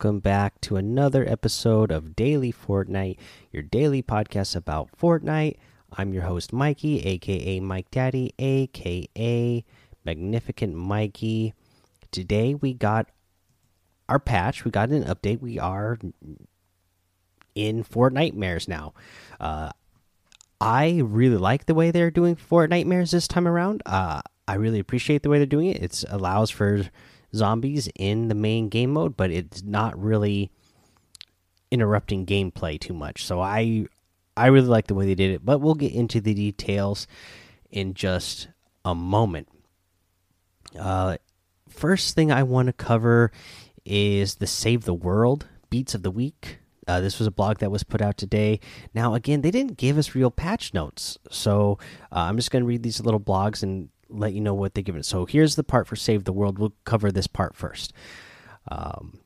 welcome back to another episode of Daily Fortnite, your daily podcast about Fortnite. I'm your host, Mikey, aka Mike Daddy, aka Magnificent Mikey. Today we got our patch, we got an update. We are in Fortnitemares now. Uh, I really like the way they're doing Fortnitemares this time around. Uh, I really appreciate the way they're doing it. It allows for zombies in the main game mode, but it's not really interrupting gameplay too much. So I I really like the way they did it, but we'll get into the details in just a moment. Uh, first thing I want to cover is the Save the World beats of the week. Uh, this was a blog that was put out today. Now, again, they didn't give us real patch notes, so uh, I'm just going to read these little blogs and let you know what they give it. So here's the part for Save the World. We'll cover this part first. Um,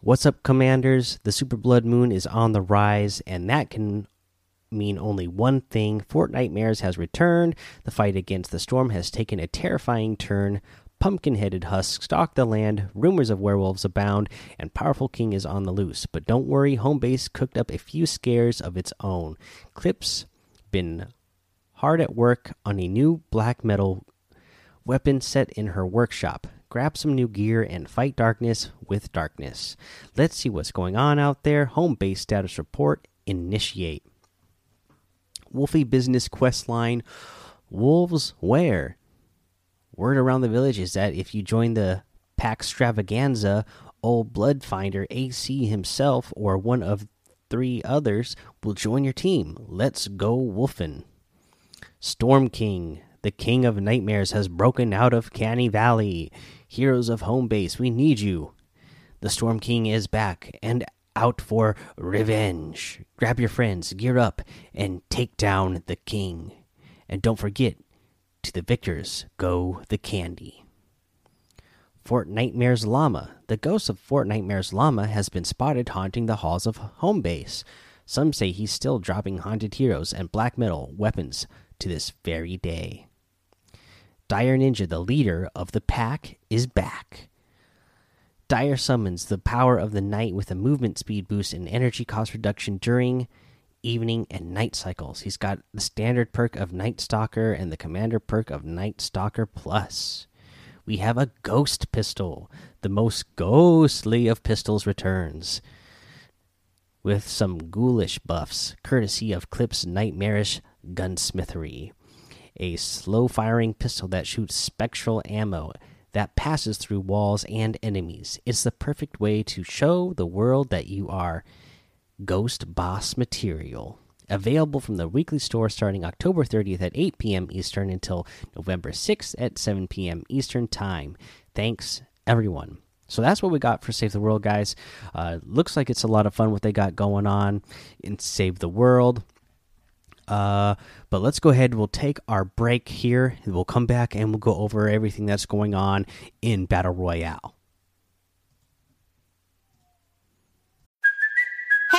what's up, Commanders? The Super Blood Moon is on the rise, and that can mean only one thing Fortnitemares has returned. The fight against the storm has taken a terrifying turn. Pumpkin headed husks stalk the land, rumors of werewolves abound, and Powerful King is on the loose. But don't worry, Homebase cooked up a few scares of its own. Clips been hard at work on a new black metal weapon set in her workshop. Grab some new gear and fight darkness with darkness. Let's see what's going on out there. Home base status report initiate. Wolfie business quest line. Wolves where? Word around the village is that if you join the pack extravaganza, old Bloodfinder AC himself or one of three others will join your team. Let's go wolfin'. Storm King the king of nightmares has broken out of Canny Valley. Heroes of home base, we need you. The Storm King is back and out for revenge. Grab your friends, gear up, and take down the king. And don't forget, to the victors go the candy. Fortnitemares Llama. The ghost of Fortnitemares Llama has been spotted haunting the halls of home base. Some say he's still dropping haunted heroes and black metal weapons to this very day. Dire Ninja, the leader of the pack, is back. Dire summons the power of the night with a movement speed boost and energy cost reduction during evening and night cycles. He's got the standard perk of Night Stalker and the commander perk of Night Stalker Plus. We have a ghost pistol. The most ghostly of pistols returns with some ghoulish buffs, courtesy of Clip's nightmarish gunsmithery a slow firing pistol that shoots spectral ammo that passes through walls and enemies. It's the perfect way to show the world that you are Ghost Boss material. Available from the weekly store starting October 30th at 8 p.m. Eastern until November 6th at 7 p.m. Eastern Time. Thanks, everyone. So that's what we got for Save the World, guys. Uh, looks like it's a lot of fun what they got going on in Save the World. Uh, but let's go ahead. We'll take our break here. We'll come back and we'll go over everything that's going on in Battle Royale.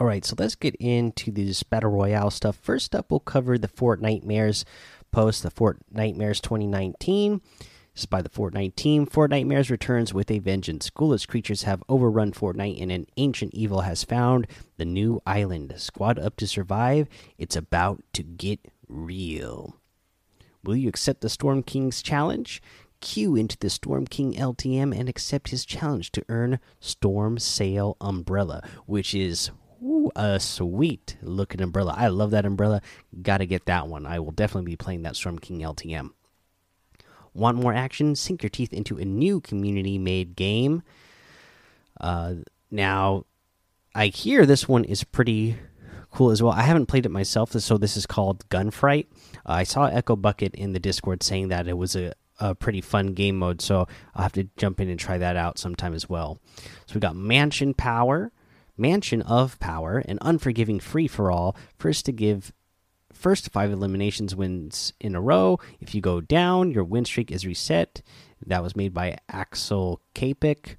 All right, so let's get into this battle royale stuff. First up, we'll cover the Fortnitemares post, the Fort Nightmares 2019. This is by the Fortnite team. Fortnitemares returns with a vengeance. Ghoulish creatures have overrun Fortnite, and an ancient evil has found the new island. Squad up to survive. It's about to get real. Will you accept the Storm King's challenge? Queue into the Storm King LTM and accept his challenge to earn Storm Sail Umbrella, which is Ooh, a sweet looking umbrella. I love that umbrella. Got to get that one. I will definitely be playing that Storm King LTM. Want more action? Sink your teeth into a new community made game. Uh, now, I hear this one is pretty cool as well. I haven't played it myself, so this is called Gunfight. Uh, I saw Echo Bucket in the Discord saying that it was a, a pretty fun game mode, so I'll have to jump in and try that out sometime as well. So we got Mansion Power Mansion of Power, an unforgiving free for all. First to give first five eliminations wins in a row. If you go down, your win streak is reset. That was made by Axel Kapik.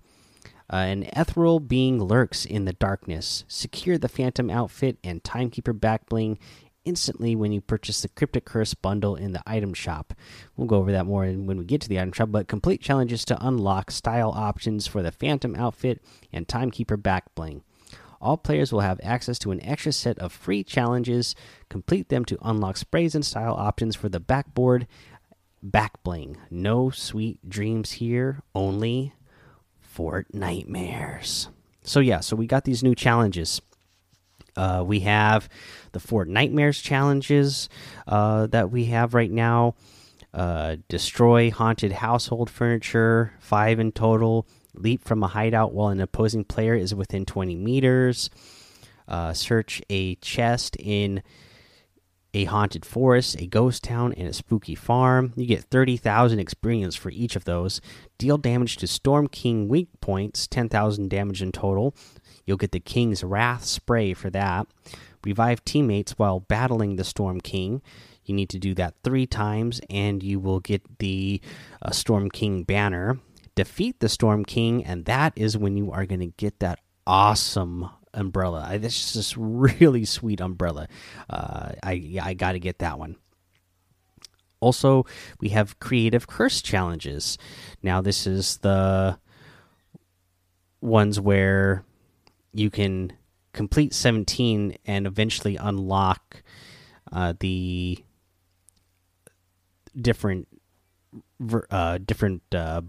Uh, an ethereal being lurks in the darkness. Secure the Phantom outfit and Timekeeper back bling instantly when you purchase the Cryptic Curse bundle in the item shop. We'll go over that more when we get to the item shop, but complete challenges to unlock style options for the Phantom outfit and Timekeeper back bling. All players will have access to an extra set of free challenges. Complete them to unlock sprays and style options for the backboard back bling. No sweet dreams here, only Fortnitemares. So, yeah, so we got these new challenges. Uh, we have the Fortnitemares challenges uh, that we have right now. Uh, destroy haunted household furniture, five in total leap from a hideout while an opposing player is within 20 meters, uh, search a chest in a haunted forest, a ghost town, and a spooky farm. You get 30,000 experience for each of those. Deal damage to Storm King weak points, 10,000 damage in total. You'll get the King's Wrath spray for that. Revive teammates while battling the Storm King. You need to do that three times, and you will get the uh, Storm King banner defeat the Storm King, and that is when you are going to get that awesome umbrella. This is this really sweet umbrella. Uh, I I got to get that one. Also, we have creative curse challenges. Now, this is the ones where you can complete 17 and eventually unlock uh, the different uh, different uh,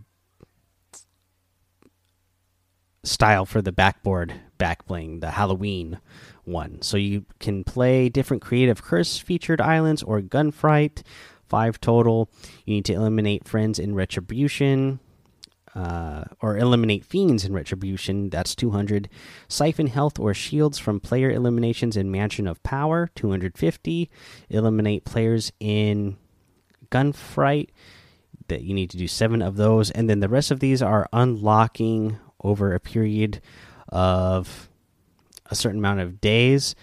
style for the backboard back bling, the Halloween one. So you can play different creative curse featured islands or gunfight, five total. You need to eliminate friends in retribution. Uh, or eliminate fiends in retribution. That's 200. Siphon health or shields from player eliminations in Mansion of Power. 250. Eliminate players in gunfight. That you need to do seven of those, and then the rest of these are unlocking over a period of a certain amount of days.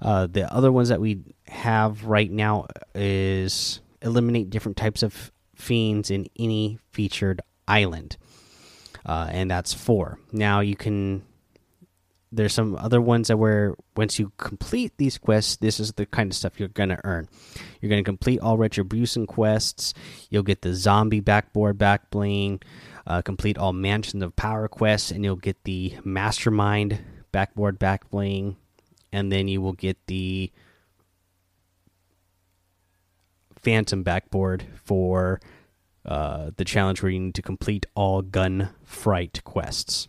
Uh, the other ones that we have right now is eliminate different types of fiends in any featured island, uh, and that's four. Now you can. There's some other ones that where once you complete these quests, this is the kind of stuff you're gonna earn. You're gonna complete all retribution quests. You'll get the zombie backboard back bling. Uh, complete all Mansions of Power quests, and you'll get the Mastermind backboard back bling, and then you will get the Phantom backboard for uh, the challenge where you need to complete all gun fright quests.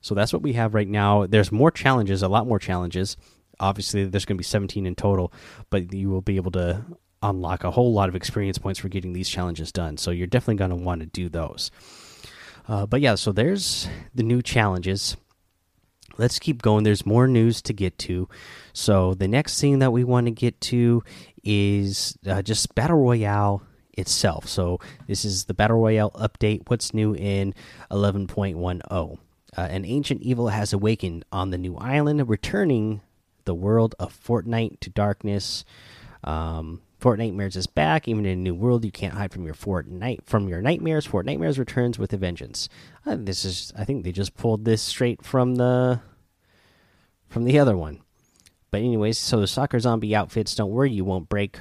So that's what we have right now. There's more challenges, a lot more challenges. Obviously, there's going to be 17 in total, but you will be able to unlock a whole lot of experience points for getting these challenges done. So you're definitely going to want to do those. Uh, but yeah, so there's the new challenges. Let's keep going. There's more news to get to. So the next thing that we want to get to is uh, just Battle Royale itself. So this is the Battle Royale update. What's new in 11.10? Uh, an ancient evil has awakened on the new island, returning the world of Fortnite to darkness. Um, Fortnitemares is back. Even in a new world, you can't hide from your Fort Night from your nightmares. Fortnitemares returns with a vengeance. Uh, this is, I think they just pulled this straight from the from the other one. But anyways, so the soccer zombie outfits. Don't worry, you won't break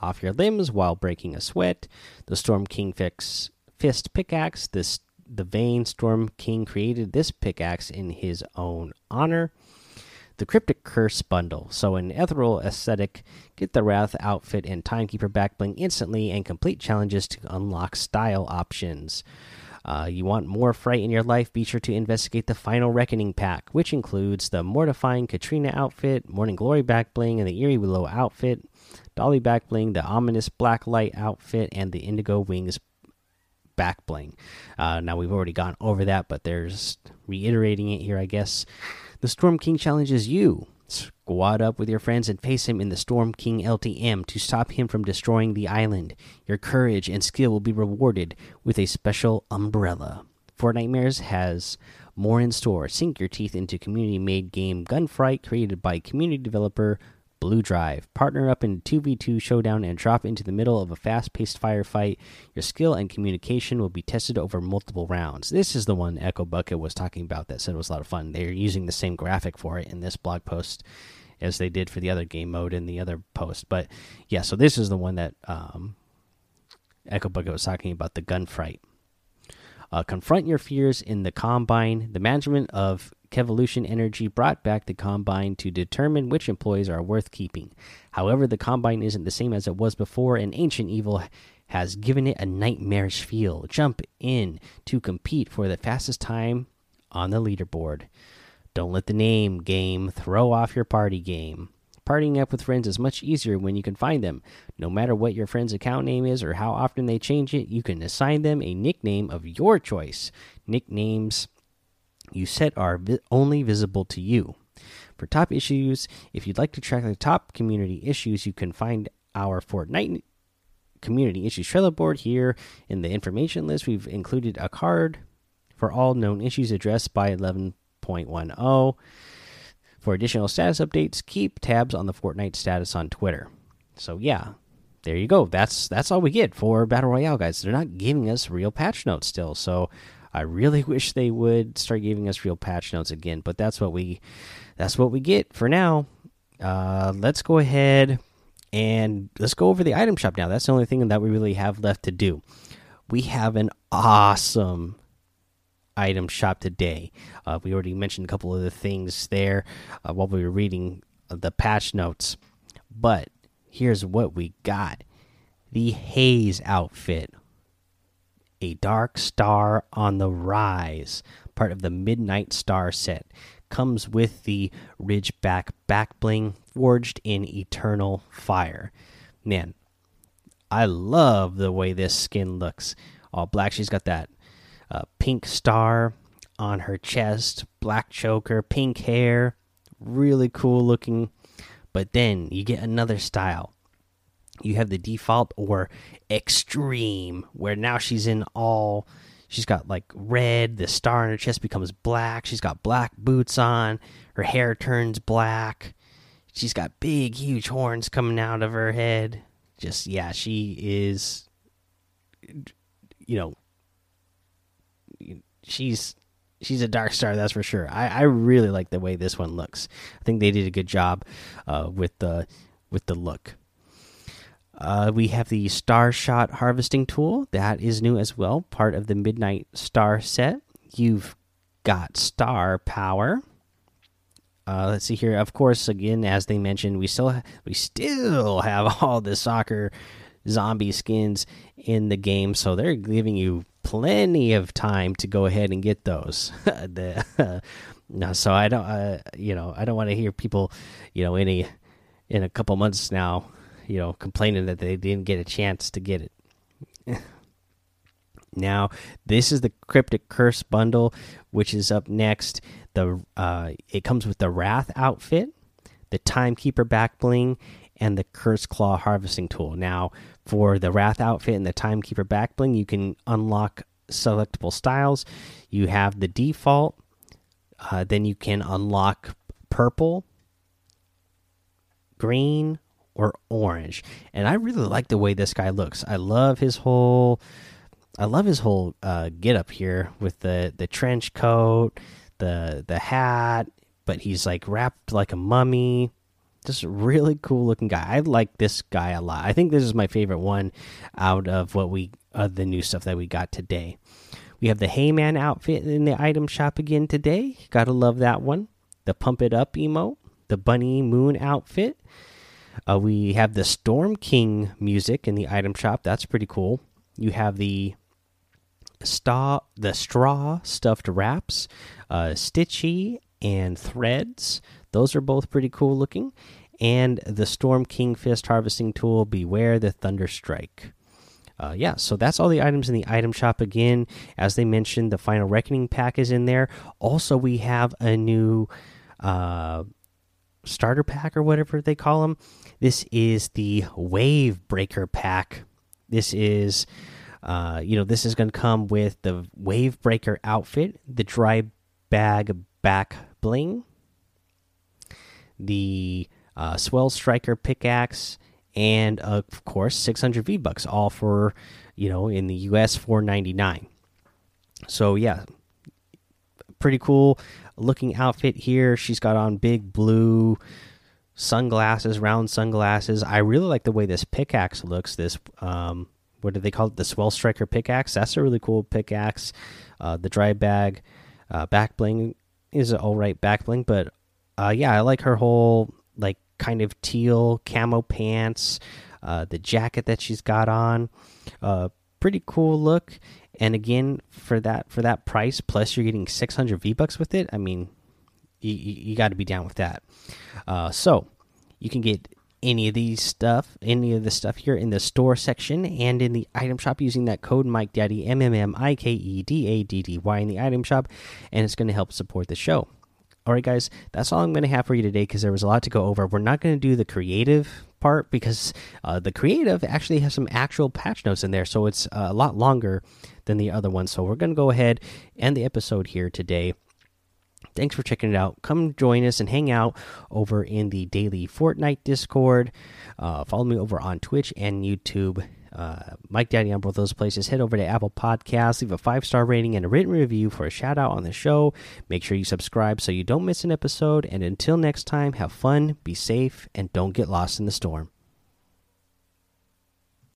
off your limbs while breaking a sweat. The Storm King fix fist pickaxe. This the Vain Storm King created this pickaxe in his own honor the Cryptic Curse bundle. So, an ethereal aesthetic, get the Wrath outfit and Timekeeper backbling instantly, and complete challenges to unlock style options. Uh, you want more fright in your life? Be sure to investigate the Final Reckoning pack, which includes the Mortifying Katrina outfit, Morning Glory backbling, and the Eerie Willow outfit, Dolly backbling, the Ominous Blacklight outfit, and the Indigo Wings backbling. Uh, now we've already gone over that, but there's reiterating it here, I guess. The Storm King challenges you. Squad up with your friends and face him in the Storm King LTM to stop him from destroying the island. Your courage and skill will be rewarded with a special umbrella. Fortnitemares has more in store. Sink your teeth into community made game Gunfight created by community developer Blue Drive. Partner up in 2v2 showdown and drop into the middle of a fast paced firefight. Your skill and communication will be tested over multiple rounds. This is the one Echo Bucket was talking about that said it was a lot of fun. They're using the same graphic for it in this blog post as they did for the other game mode in the other post. But yeah, so this is the one that um, Echo Bucket was talking about the gunfight. Uh, confront your fears in the Combine. The management of Kevolution Energy brought back the Combine to determine which employees are worth keeping. However, the Combine isn't the same as it was before, and Ancient Evil has given it a nightmarish feel. Jump in to compete for the fastest time on the leaderboard. Don't let the name game throw off your party game. Partying up with friends is much easier when you can find them. No matter what your friend's account name is or how often they change it, you can assign them a nickname of your choice. Nicknames you set are vi only visible to you. For top issues, if you'd like to track the top community issues, you can find our Fortnite community issues trailer board here in the information list. We've included a card for all known issues addressed by 11.10. For additional status updates, keep tabs on the Fortnite status on Twitter. So yeah, there you go. That's that's all we get for Battle Royale, guys. They're not giving us real patch notes still, so I really wish they would start giving us real patch notes again. But that's what we that's what we get for now. Uh, let's go ahead and let's go over the item shop now. That's the only thing that we really have left to do. We have an awesome item shop today. Uh, we already mentioned a couple of the things there uh, while we were reading the patch notes, but here's what we got the Haze outfit. A dark star on the rise, part of the Midnight Star set, comes with the Ridgeback back bling forged in eternal fire. Man, I love the way this skin looks. All black. She's got that uh, pink star on her chest, black choker, pink hair, really cool looking. But then you get another style. You have the default or extreme, where now she's in all. She's got like red, the star on her chest becomes black. She's got black boots on. Her hair turns black. She's got big, huge horns coming out of her head. Just, yeah, she is, you know, she's she's a dark star that's for sure i i really like the way this one looks i think they did a good job uh, with the with the look uh, we have the star shot harvesting tool. That is new as well part of the midnight star set. You've got star power. Uh, let's see here. Of course again as they mentioned we still we still have all the soccer zombie skins in the game so they're giving you plenty of time to go ahead and get those. the, uh, no, so I don't, uh, you know, I don't want to hear people, you know, any in a couple months now, you know, complaining that they didn't get a chance to get it. now, this is the cryptic curse bundle, which is up next. The uh, it comes with the wrath outfit, the timekeeper back bling, and the curse claw harvesting tool. Now, for the Wrath outfit and the Timekeeper back bling, you can unlock selectable styles. You have the default, uh, then you can unlock purple, green, or orange. And I really like the way this guy looks. I love his whole. I love his whole uh, get up here with the the trench coat, the the hat, but he's like wrapped like a mummy just a really cool looking guy. I like this guy a lot. I think this is my favorite one out of what we uh, the new stuff that we got today. We have the Hay Man outfit in the item shop again today. Gotta love that one. The Pump It Up emote, the Bunny Moon outfit. Uh, we have the Storm King music in the item shop. That's pretty cool. You have the straw, the straw stuffed wraps, uh, Stitchy and Threads. Those are both pretty cool looking. And the Storm King Fist harvesting tool, Beware the Thunder Strike. Uh, yeah, so that's all the items in the item shop. Again, as they mentioned, the Final Reckoning pack is in there. Also, we have a new uh, starter pack or whatever they call them. This is the Wave Breaker pack. This is Uh, you know, this is going to come with the Wave Breaker outfit, the Dry Bag back bling, the uh, Swell Striker pickaxe, and of course 600 V bucks, all for you know in the US 499. So yeah, pretty cool looking outfit here. She's got on big blue sunglasses, round sunglasses. I really like the way this pickaxe looks. This um, what do they call it? The Swell Striker pickaxe. That's a really cool pickaxe. Uh, the dry bag uh, back bling is all right back bling, but uh, yeah, I like her whole like kind of teal camo pants, uh, the jacket that she's got on. Uh, pretty cool look. And again, for that for that price, plus you're getting 600 V bucks with it. I mean, you, you got to be down with that. Uh, so you can get any of these stuff, any of the stuff here in the store section and in the item shop using that code Mike Daddy M M M I K E D A D D Y in the item shop, and it's going to help support the show. All right, guys, that's all I'm going to have for you today because there was a lot to go over. We're not going to do the creative part because uh, the creative actually has some actual patch notes in there, so it's a lot longer than the other one. So we're going to go ahead and the episode here today. Thanks for checking it out. Come join us and hang out over in the daily Fortnite Discord. Uh, follow me over on Twitch and YouTube. Uh, Mike Daddy on both those places. Head over to Apple Podcasts, leave a five star rating and a written review for a shout out on the show. Make sure you subscribe so you don't miss an episode. And until next time, have fun, be safe, and don't get lost in the storm.